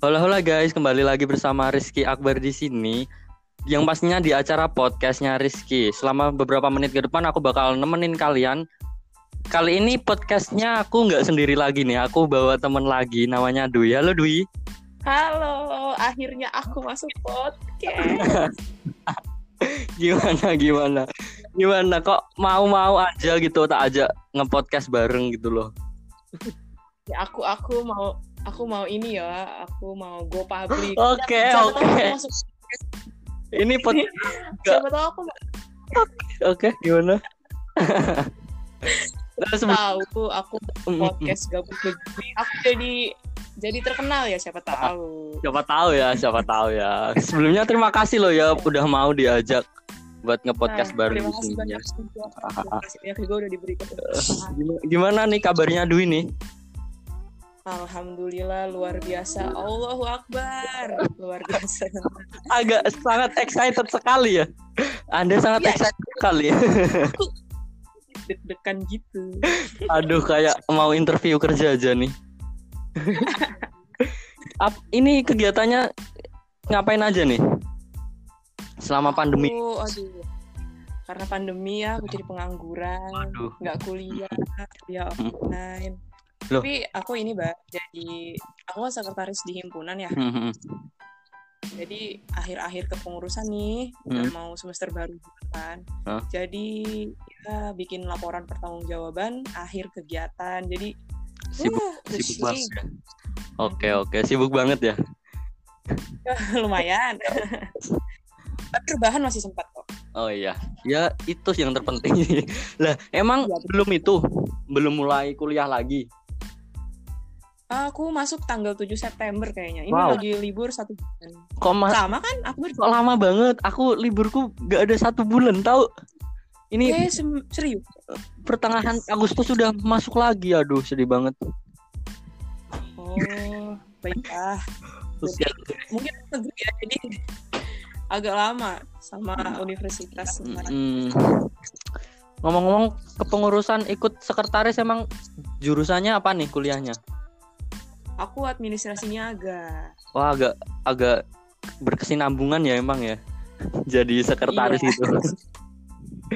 Halo halo guys, kembali lagi bersama Rizky Akbar di sini. Yang pastinya di acara podcastnya Rizky. Selama beberapa menit ke depan aku bakal nemenin kalian. Kali ini podcastnya aku nggak sendiri lagi nih. Aku bawa temen lagi, namanya Dwi. Halo Dwi. Halo, akhirnya aku masuk podcast. gimana gimana? Gimana kok mau-mau aja gitu tak ajak ngepodcast bareng gitu loh. Ya, aku aku mau aku mau ini ya, aku mau go public. Oke, oke. aku masuk Ini podcast siapa tahu aku oke gimana? Terus tahu aku podcast gabut begini. Aku jadi jadi terkenal ya siapa tahu. siapa tahu ya, siapa tahu ya. Sebelumnya terima kasih loh ya udah mau diajak buat ngepodcast Nah, bareng Terima di sini. ya. juga. Terima kasih banyak juga udah diberi kesempatan. Gimana, gimana nih kabarnya Dwi nih? Alhamdulillah luar biasa. Allahu Akbar. Luar biasa. Agak sangat excited sekali ya. Anda sangat Iya. excited sekali ya. Deg-degan gitu. Aduh kayak mau interview kerja aja nih. Ap- ini kegiatannya ngapain aja nih? Selama pandemi. Aku, aduh. Karena pandemi ya, aku jadi pengangguran, nggak kuliah, kuliah online. Loh. Tapi aku ini, Mbak, jadi aku kan sekretaris di himpunan ya. Hmm, Jadi akhir-akhir kepengurusan nih, udah Hmm. mau semester baru kan. Hah? Jadi ya bikin laporan pertanggungjawaban akhir kegiatan. Jadi Sibuk, uh, sibuk banget ya. Oke oke sibuk banget ya. lumayan. Tapi rebahan masih sempat kok. Oh iya, ya itu yang terpenting. lah emang betul. belum itu, belum mulai kuliah lagi. Aku masuk tanggal 7 September kayaknya. Ini Wow. lagi libur satu bulan. Kok ma- Sama kan? Aku baru kok lama banget? Aku liburku gak ada satu bulan tahu. Ini Eh, sem- serius? pertengahan Agustus sudah masuk lagi. Aduh, sedih banget. Oh, baiklah. Sosial. Mungkin negeri ya, jadi agak lama sama universitas. Mm. Ngomong-ngomong kepengurusan ikut sekretaris emang jurusannya apa nih kuliahnya? Aku administrasinya agak. Wah agak agak berkesinambungan ya emang ya. Jadi sekretaris Iya. itu.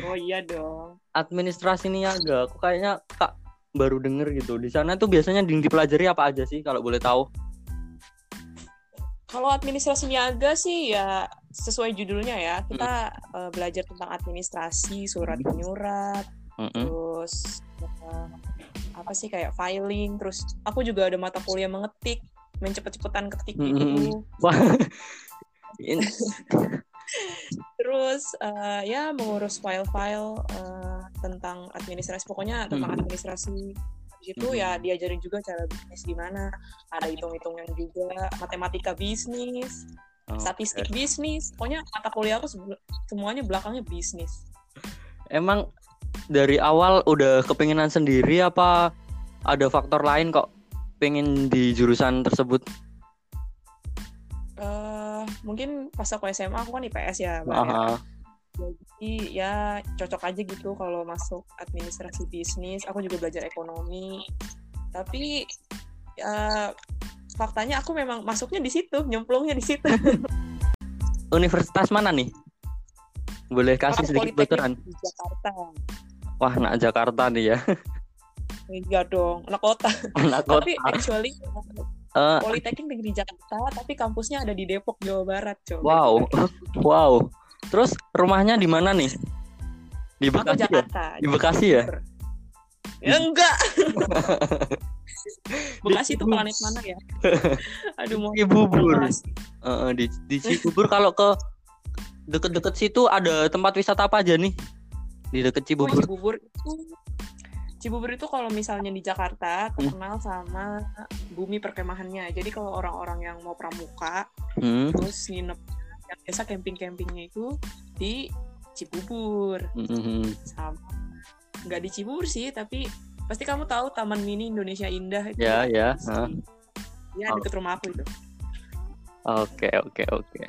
Oh iya dong. Administrasi niaga, aku kayaknya kak baru denger gitu. Di sana tuh biasanya yang dipelajari apa aja sih kalau boleh tahu? Kalau administrasi niaga sih ya sesuai judulnya ya. Kita Hmm. belajar tentang administrasi, surat menyurat, Mm-mm. terus eh, apa sih kayak filing, terus aku juga ada mata kuliah mengetik, main cepet-cepetan ketik gitu. Mm-mm. Wah. In- Terus eh, ya mengurus file-file eh, tentang administrasi, pokoknya tentang Hmm. administrasi. Di situ Hmm. ya diajarin juga cara bisnis gimana, ada hitung-hitungan juga, matematika bisnis, Oh, statistik bisnis. Pokoknya mata kuliah aku semuanya belakangnya bisnis. Emang dari awal udah kepinginan sendiri apa ada faktor lain kok pengen di jurusan tersebut? eh mungkin pas aku SMA aku kan IPS ya, Mbak, ya. Aha. Jadi ya cocok aja gitu kalau masuk administrasi bisnis. Aku juga belajar ekonomi. Tapi ya faktanya aku memang masuknya di situ, nyemplungnya di situ. Universitas mana nih? Boleh kasih sedikit bocoran? di Jakarta. Wah, anak Jakarta nih ya. Iya dong, anak kota. Anak kota. Tapi actually Eh, Politeknik Negeri Jakarta, tapi kampusnya ada di Depok, Jawa Barat, coba. wow. wow. Terus rumahnya di mana nih? Di Aku Bekasi ya? Jakarta. Di Bekasi ya? Ya enggak. Bekasi itu planet mana ya? Aduh mau Cibubur. Eh, di di Cibubur kalau ke deket-deket situ ada tempat wisata apa aja nih? Di deket Oh, Cibubur. Cibubur itu Cibubur itu kalau misalnya di Jakarta terkenal sama bumi perkemahannya. Jadi kalau orang-orang yang mau pramuka Hmm. terus nginep yang biasa camping-campingnya itu di Cibubur Mhm. sama nggak di Cibubur sih tapi pasti kamu tahu Taman Mini Indonesia Indah itu Ya, ya. Hah. ya deket rumah aku itu Oke, oke, oke.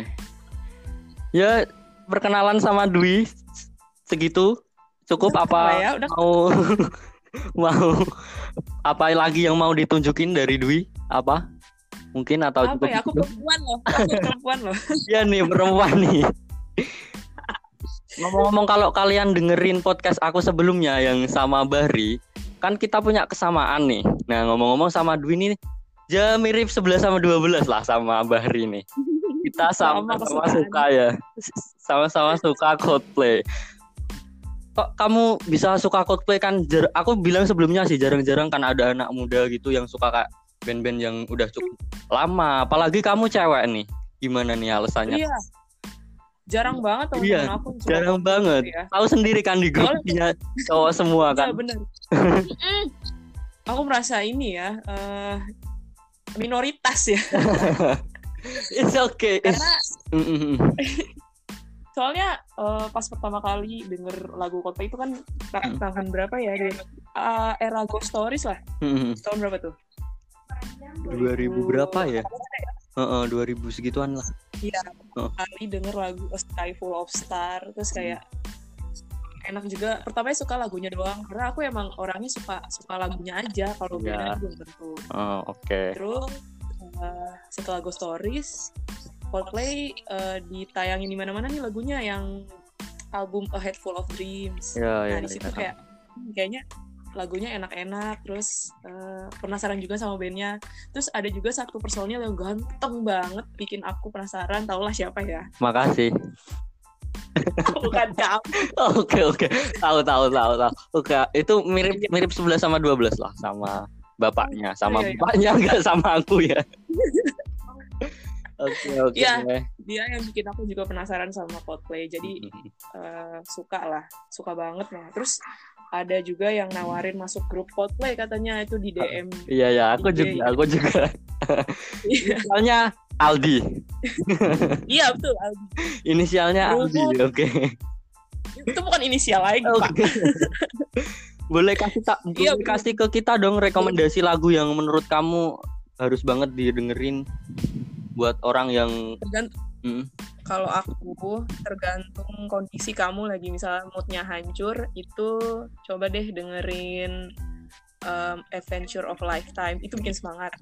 Ya, perkenalan sama Dwi segitu cukup Udah, apa ya, udah. mau mau apa lagi yang mau ditunjukin dari Dwi? Apa? mungkin atau Apa cukup ya? Aku perempuan loh. Aku perempuan loh. Iya nih perempuan nih. Ngomong-ngomong kalau kalian dengerin podcast aku sebelumnya yang sama Bahri, kan kita punya kesamaan nih. Nah ngomong-ngomong sama Dwi ini, ya mirip 11 sama 12 lah sama Bahri nih. Kita Sama sama-sama suka ya, sama-sama suka Coldplay. Kok kamu bisa suka Coldplay kan? Jar- aku bilang sebelumnya sih jarang-jarang kan ada anak muda gitu yang suka kayak band-band yang udah cukup lama. Apalagi kamu cewek nih. Gimana nih alasannya? Iya. Jarang banget teman-teman Iya, aku Jarang banget. Ya. Tahu sendiri kan di grup Soalnya- punya cowok semua Iya kan. bener. Mm. aku merasa ini ya eh, minoritas ya. It's okay. Karena Mm, mm, mm. Soalnya eh, pas pertama kali denger lagu Coldplay itu kan ta- Hmm. tahun berapa ya? Dari, eh, era Ghost Stories lah. Mm, mm. Tahun berapa tuh? 2000 berapa ya? Heeh, 2000 segituan lah. Iya. Oh. Kali denger lagu A Sky Full of Star terus kayak enak juga. Pertamanya suka lagunya doang karena aku emang orangnya suka suka lagunya aja kalau Iya. bandnya belum tentu. Oh, oke. Terus eh, setelah Ghost Stories, Coldplay eh, ditayangin di mana-mana nih lagunya yang album A Head Full of Dreams. Ya, ya. nah di situ ya. kayak hmm, kayaknya lagunya enak-enak, terus eh, penasaran juga sama bandnya. Terus ada juga satu personil yang ganteng banget, bikin aku penasaran. Tau lah siapa ya? Makasih. Bukan kamu. Oke, oke. Tahu, tahu, tahu, tahu. Oke, itu mirip mirip 11 sama 12 lah sama bapaknya, sama Iya, iya. bapaknya enggak sama aku ya. Oke, oke. Iya. Dia yang bikin aku juga penasaran sama Coldplay. Jadi eh, suka lah, suka banget lah. Terus ada juga yang nawarin masuk grup Coldplay katanya itu di DM. Iya, ya, aku juga, aku juga. Iya, Soalnya Aldi. iya betul. Aldi. Inisialnya. Aldi, oke. Itu bukan inisial lagi, Pak. Oke. boleh kasih tak Iya, boleh kasih ke kita dong rekomendasi lagu yang menurut kamu harus banget didengerin buat orang yang Tergantung Hmm, kalau aku tergantung kondisi kamu lagi misalnya moodnya hancur itu coba deh dengerin um, Adventure of Lifetime itu bikin semangat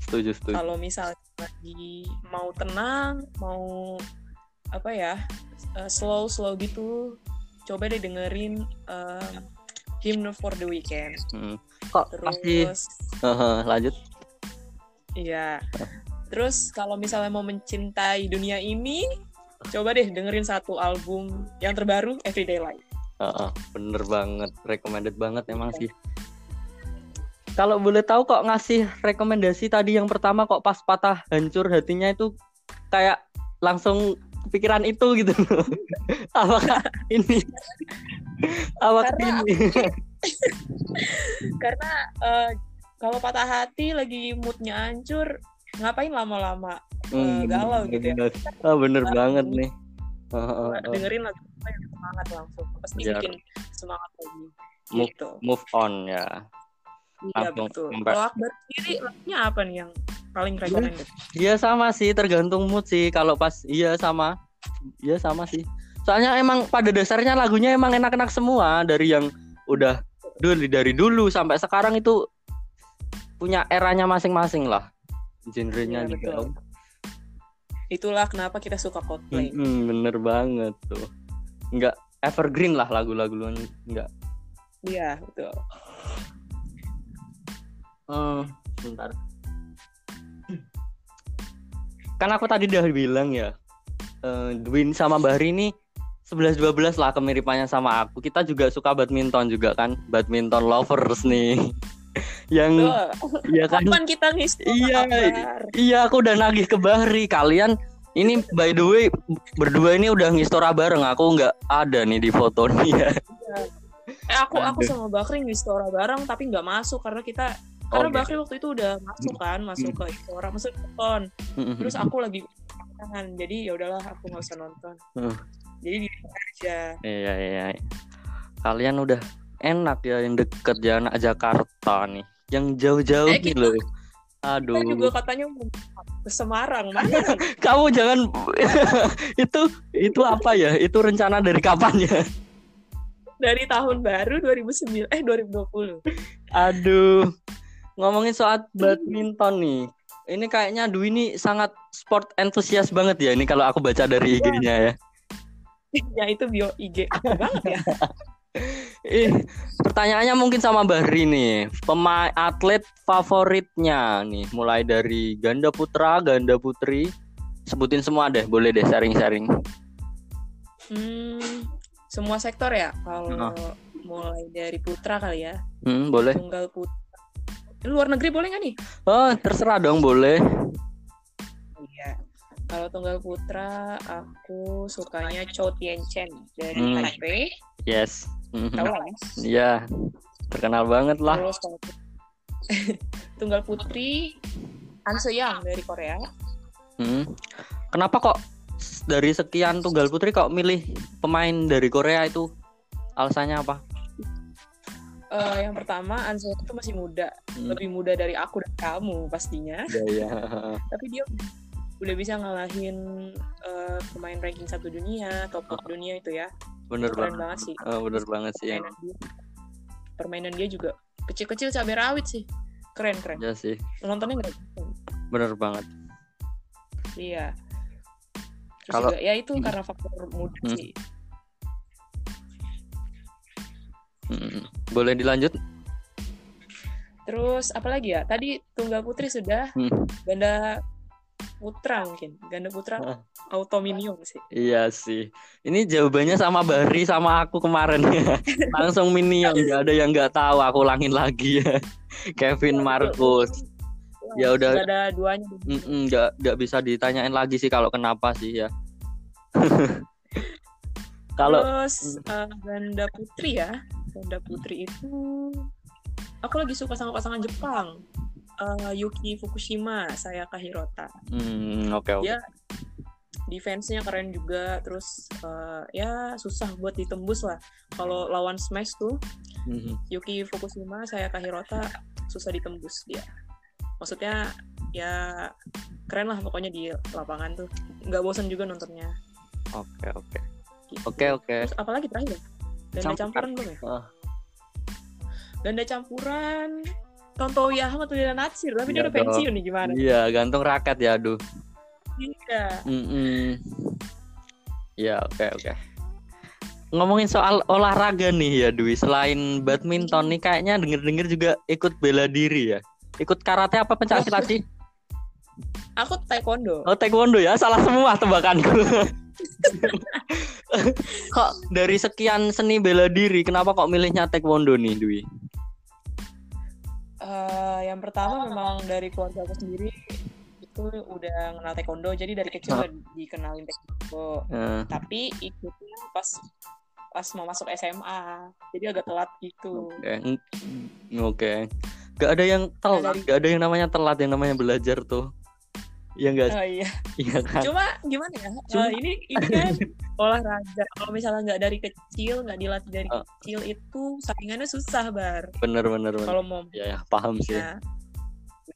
setuju setuju. kalau misalnya lagi mau tenang mau apa ya slow slow gitu coba deh dengerin um, Hymn for the Weekend Hmm. Kok pasti terus Heeh, lanjut. Iya. Terus kalau misalnya mau mencintai dunia ini, coba deh dengerin satu album yang terbaru Everyday Life. Heeh, bener banget, recommended banget emang sih. Kalau boleh tahu kok ngasih rekomendasi tadi yang pertama kok pas patah hancur hatinya itu kayak langsung kepikiran itu gitu. Apakah ini? Apakah Karena- ini? Karena eh, kalau patah hati lagi moodnya hancur, ngapain lama-lama eh, galau gitu ya. bener. Ah, bener banget nih. Heeh, heeh. dengerin lagu apa yang semangat langsung. Pasti Biar bikin semangat lagi. Move, Gitu. move on ya. Iya betul. Kalau Akbar sendiri lagunya apa nih yang paling recommended? Iya sama sih, tergantung mood sih. Kalau pas iya sama, iya sama sih. Soalnya emang pada dasarnya lagunya emang enak-enak semua dari yang udah dulu dari dulu sampai sekarang itu punya eranya masing-masing lah. Genrenya Iya, juga. betul. Itulah kenapa kita suka Coldplay. Mm-mm, bener banget tuh. Enggak evergreen lah lagu-lagu lu enggak. Iya, betul. Hmm, bentar. Kan aku tadi udah bilang ya, eh, Dwin sama Bahri ini 11-12 lah kemiripannya sama aku. Kita juga suka badminton juga kan, badminton lovers nih. Yang Betul. iya kan, Kapan kita ngisi Iya, iya aku udah nagih ke Bahri. Kalian ini by the way berdua ini udah ngistora bareng. Aku nggak ada nih di foto nih ya. Eh, aku aku sama Bakri Istora bareng tapi nggak masuk karena kita karena Oh, Bakri waktu itu udah masuk kan masuk ke Istora masuk nonton terus aku lagi tangan jadi ya udahlah aku nggak usah nonton jadi di aja Iya iya. Kalian udah enak ya yang deket ya anak Jakarta nih. Yang jauh-jauh Eh, kita- loh. kita Aduh. juga katanya ke Semarang mana Kamu jangan itu itu apa ya? Itu rencana dari kapan ya? dari tahun baru 2009 eh 2020 Aduh. Ngomongin soal badminton nih. ini kayaknya Dwi ini sangat sport entusias banget ya ini kalau aku baca dari IG-nya ya. ya itu bio IG aku banget ya. Ih, pertanyaannya mungkin sama Bahri nih. Pemain atlet favoritnya nih, mulai dari ganda putra, ganda putri. Sebutin semua deh, boleh deh sharing-sharing. Hmm, semua sektor ya. Kalau Nah. mulai dari putra kali ya. Hmm, boleh. Tunggal putra. Luar negeri boleh nggak nih? Oh, terserah dong, boleh. Iya. Kalau tunggal putra, aku sukanya Chou Tien Chen dari Hmm. Taipei. Yes. Tahu? Iya. Terkenal banget lah. Terus tunggal putri, An Yang dari Korea. Hmm. Kenapa kok dari sekian tunggal putri kok milih pemain dari Korea itu? Alasannya apa? Eh, yang pertama, An Yang itu masih muda, Hmm. lebih muda dari aku dan kamu pastinya. Iya, iya. Tapi dia udah bisa ngalahin eh, pemain ranking satu dunia, top top dunia itu ya. Bener Keren banget. banget sih. Oh, bener banget sih. Permainan dia, permainan dia juga kecil-kecil cabai rawit sih. Keren keren. Ya sih, Nontonnya nggak? bener banget. Iya. Terus Kalau- juga ya itu Hmm. karena faktor muda Hmm. sih. Hmm. Boleh dilanjut? Terus apa lagi ya? Tadi tunggal putri sudah, Hmm. ganda putra mungkin. Ganda putra Ah. Autominium sih. Iya sih. Ini jawabannya sama Bahri sama aku kemarin ya. Langsung minion, nggak ada yang nggak tahu. Aku ulangin lagi ya. Kevin Marcus. Ya udah. Gak ada duanya. Nggak nggak bisa ditanyain lagi sih kalau kenapa sih ya. kalau Terus eh, ganda putri ya. Ganda putri itu aku lagi suka sama pasangan Jepang. Eh, Yuki Fukushima, saya Hirota. Hmm, oke oke. Ya. Defense-nya keren juga, terus eh, ya susah buat ditembus lah. Kalau lawan Smash tuh Mhm. Yuki Fukushima, saya Hirota susah ditembus dia. Maksudnya ya keren lah pokoknya di lapangan tuh. Nggak bosan juga nontonnya. Oke oke. Gitu. Oke oke. Terus apalagi terakhir? ya? Ganda Campuran. campuran belum ya? Ah. Ganda campuran Tonto Yahama tuh dia natsir, tapi dia udah pensiun nih gimana? Iya, gantung raket ya, aduh. Iya. Mm-mm. Ya, oke oke. Ngomongin soal olahraga nih ya, Dwi. Selain badminton nih kayaknya denger-denger juga ikut bela diri ya. Ikut karate apa pencak silat sih? Aku taekwondo. Oh, taekwondo ya. Salah semua tebakanku. kok dari sekian seni bela diri, kenapa kok milihnya taekwondo nih, Dwi? Eh, yang pertama memang dari keluarga aku sendiri itu udah kenal taekwondo, jadi dari kecil udah dikenalin taekwondo. Eh, Tapi ikutnya pas pas mau masuk SMA, jadi agak telat gitu. Oke, Mm, oke. Gak ada yang telat, gak ada yang namanya telat, yang namanya belajar tuh. Iya enggak? Oh iya. Iya kan? Cuma gimana ya? Cuma- Eh, ini ini kan olahraga. Kalau misalnya nggak dari kecil, nggak dilatih dari Ah. kecil itu saingannya susah bar. Bener bener bener. Kalau mau Ya, ya, paham sih.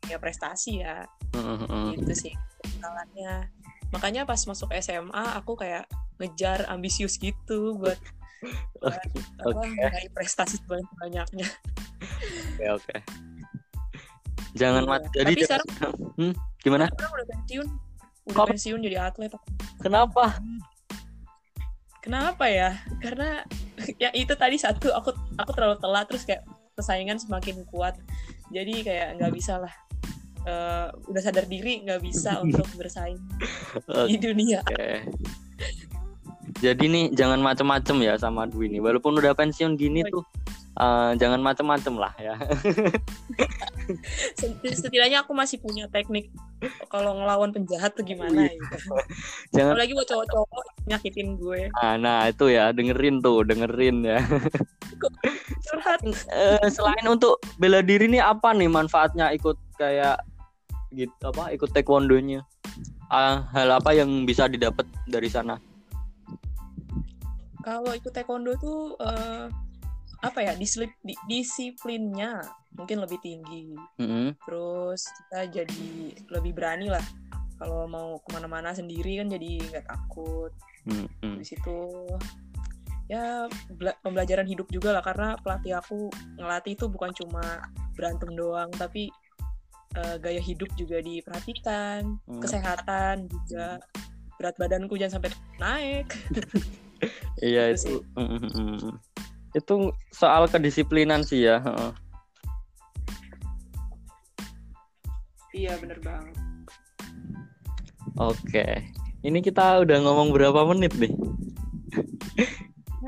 punya prestasi ya, Heeh, heeh. gitu sih kesalahannya. Makanya pas masuk SMA aku kayak ngejar ambisius gitu buat, buat apa, Oke. meraih prestasi sebanyak banyaknya. Oke oke. Jangan Iya. mat. Jadi Tapi sekarang Hmm, gimana? sekarang udah pensiun, udah Kok? pensiun jadi atlet. Kenapa? Kenapa ya? Karena ya itu tadi satu aku aku terlalu telat terus kayak persaingan semakin kuat. Jadi kayak nggak bisa lah. Eh, udah sadar diri nggak bisa untuk bersaing di dunia. Oke. Jadi nih jangan macem-macem ya sama Dwi nih. Walaupun udah pensiun gini Oh, tuh eh, jangan macem-macem lah ya. Set- Setidaknya aku masih punya teknik kalau ngelawan penjahat tuh gimana gitu. Jangan Apalagi buat cowok-cowok nyakitin gue. Ah, nah itu ya dengerin tuh dengerin ya. Curhat. Eh, selain untuk bela diri nih apa nih manfaatnya ikut kayak gitu apa ikut taekwondonya? Ah, hal apa yang bisa didapat dari sana? Kalau ikut taekwondo tuh eh, apa ya dislip- di- disiplinnya mungkin lebih tinggi. Mm-mm. terus kita jadi lebih berani lah kalau mau ke mana-mana sendiri kan jadi nggak takut Mm-mm. di situ ya bela- pembelajaran hidup juga lah karena pelatih aku ngelatih itu bukan cuma berantem doang tapi eh, gaya hidup juga diperhatikan, Hmm. kesehatan juga berat badanku jangan sampai naik. Iya Gitu itu. Itu soal kedisiplinan sih ya. Iya bener banget. Oke. Ini kita udah ngomong berapa menit nih?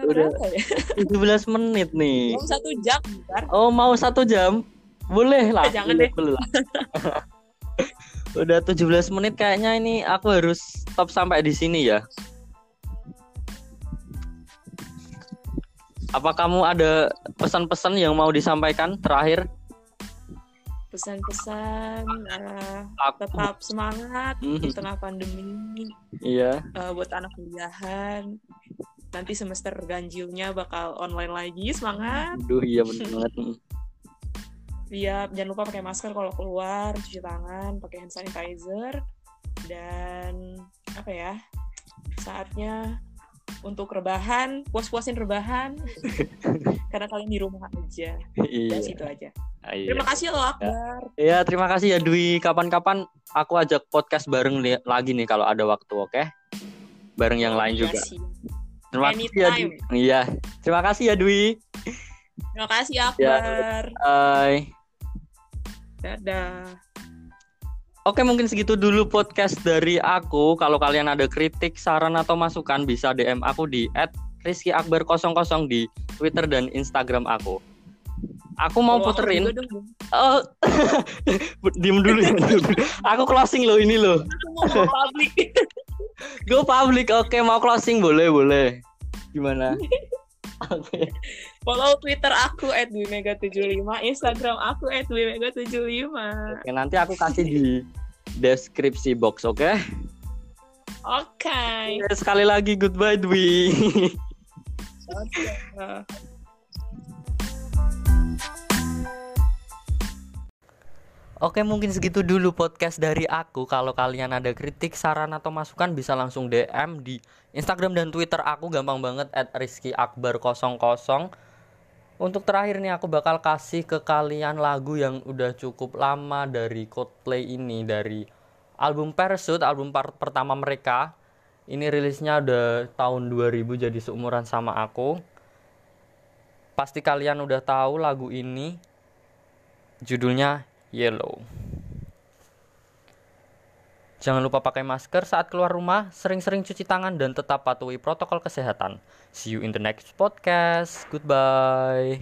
Udah. ya? 17 menit nih. Belum satu jam, bentar. Oh mau satu jam? Boleh lah. Jangan boleh, deh. boleh lah. Udah 17 menit kayaknya ini aku harus stop sampai di sini ya. Apa kamu ada pesan-pesan yang mau disampaikan terakhir? Pesan-pesan Aku, tetap semangat Mhm. di tengah pandemi iya, eh, buat anak kuliahan. Nanti semester ganjilnya bakal online lagi, semangat. aduh iya bener banget. Mm. Iya, jangan lupa pakai masker kalau keluar, cuci tangan, pakai hand sanitizer, dan apa ya? Saatnya untuk rebahan, puas-puasin rebahan, karena kalian di rumah aja. Iya. Ya, situ aja. iya. Terima kasih loh Akbar. Ya, terima kasih ya Dwi. Kapan-kapan aku ajak podcast bareng li- lagi nih kalau ada waktu, oke? Bareng yang lain juga. Iya sih. Terima kasih ya Dwi. Iya. Terima kasih ya Dwi. Terima kasih Ya. Akbar. Bye. Dadah. Oke, mungkin segitu dulu podcast dari aku. Kalau kalian ada kritik, saran atau masukan bisa DM aku di @rizkyakbar00 di Twitter dan Instagram aku. Aku mau aku puterin. Oh, diem dulu ya. Aku closing loh ini loh. Mau publik. Go public. Oke, mau closing boleh, boleh. Gimana? Oke. Follow Twitter aku @dwimega75, Instagram aku @dwimega75. Oke, nanti aku kasih di deskripsi box, oke? Oke. Sekali lagi goodbye Dwi. Dadah. Oke, mungkin segitu dulu podcast dari aku. Kalau kalian ada kritik, saran atau masukan bisa langsung DM di Instagram dan Twitter aku gampang banget @rizkyakbar00. Untuk terakhir nih aku bakal kasih ke kalian lagu yang udah cukup lama dari Coldplay ini dari album Parachute, album par- pertama mereka. Ini rilisnya udah tahun 2000 jadi seumuran sama aku. Pasti kalian udah tahu lagu ini. Judulnya Yellow. Jangan lupa pakai masker saat keluar rumah, sering-sering cuci tangan dan tetap patuhi protokol kesehatan. See you in the next podcast. Goodbye.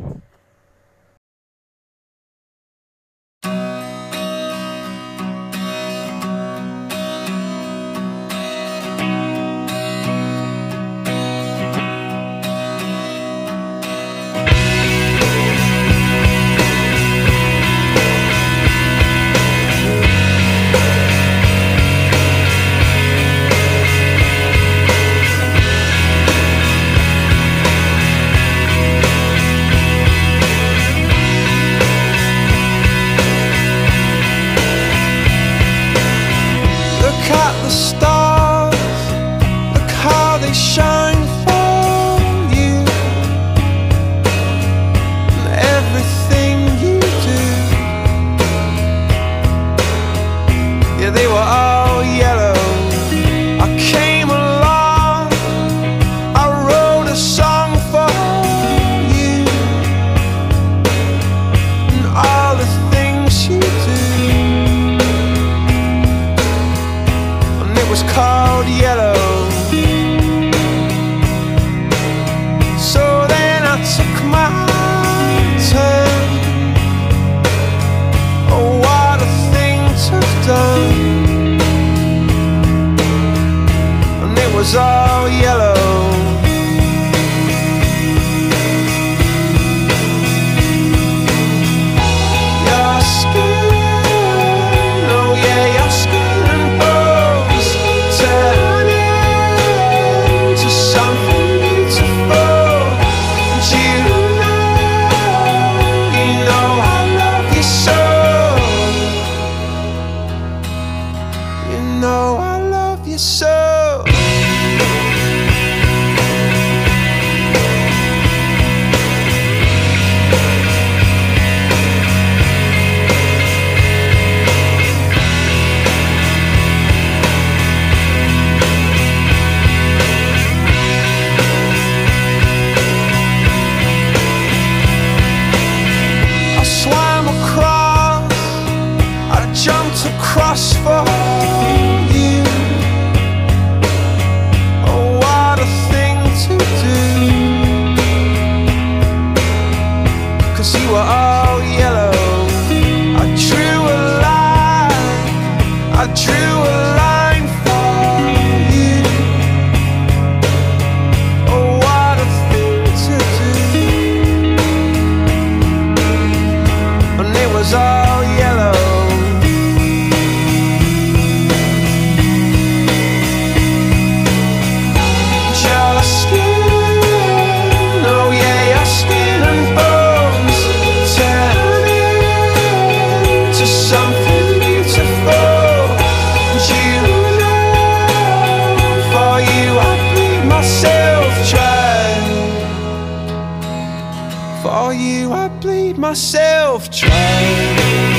myself trying.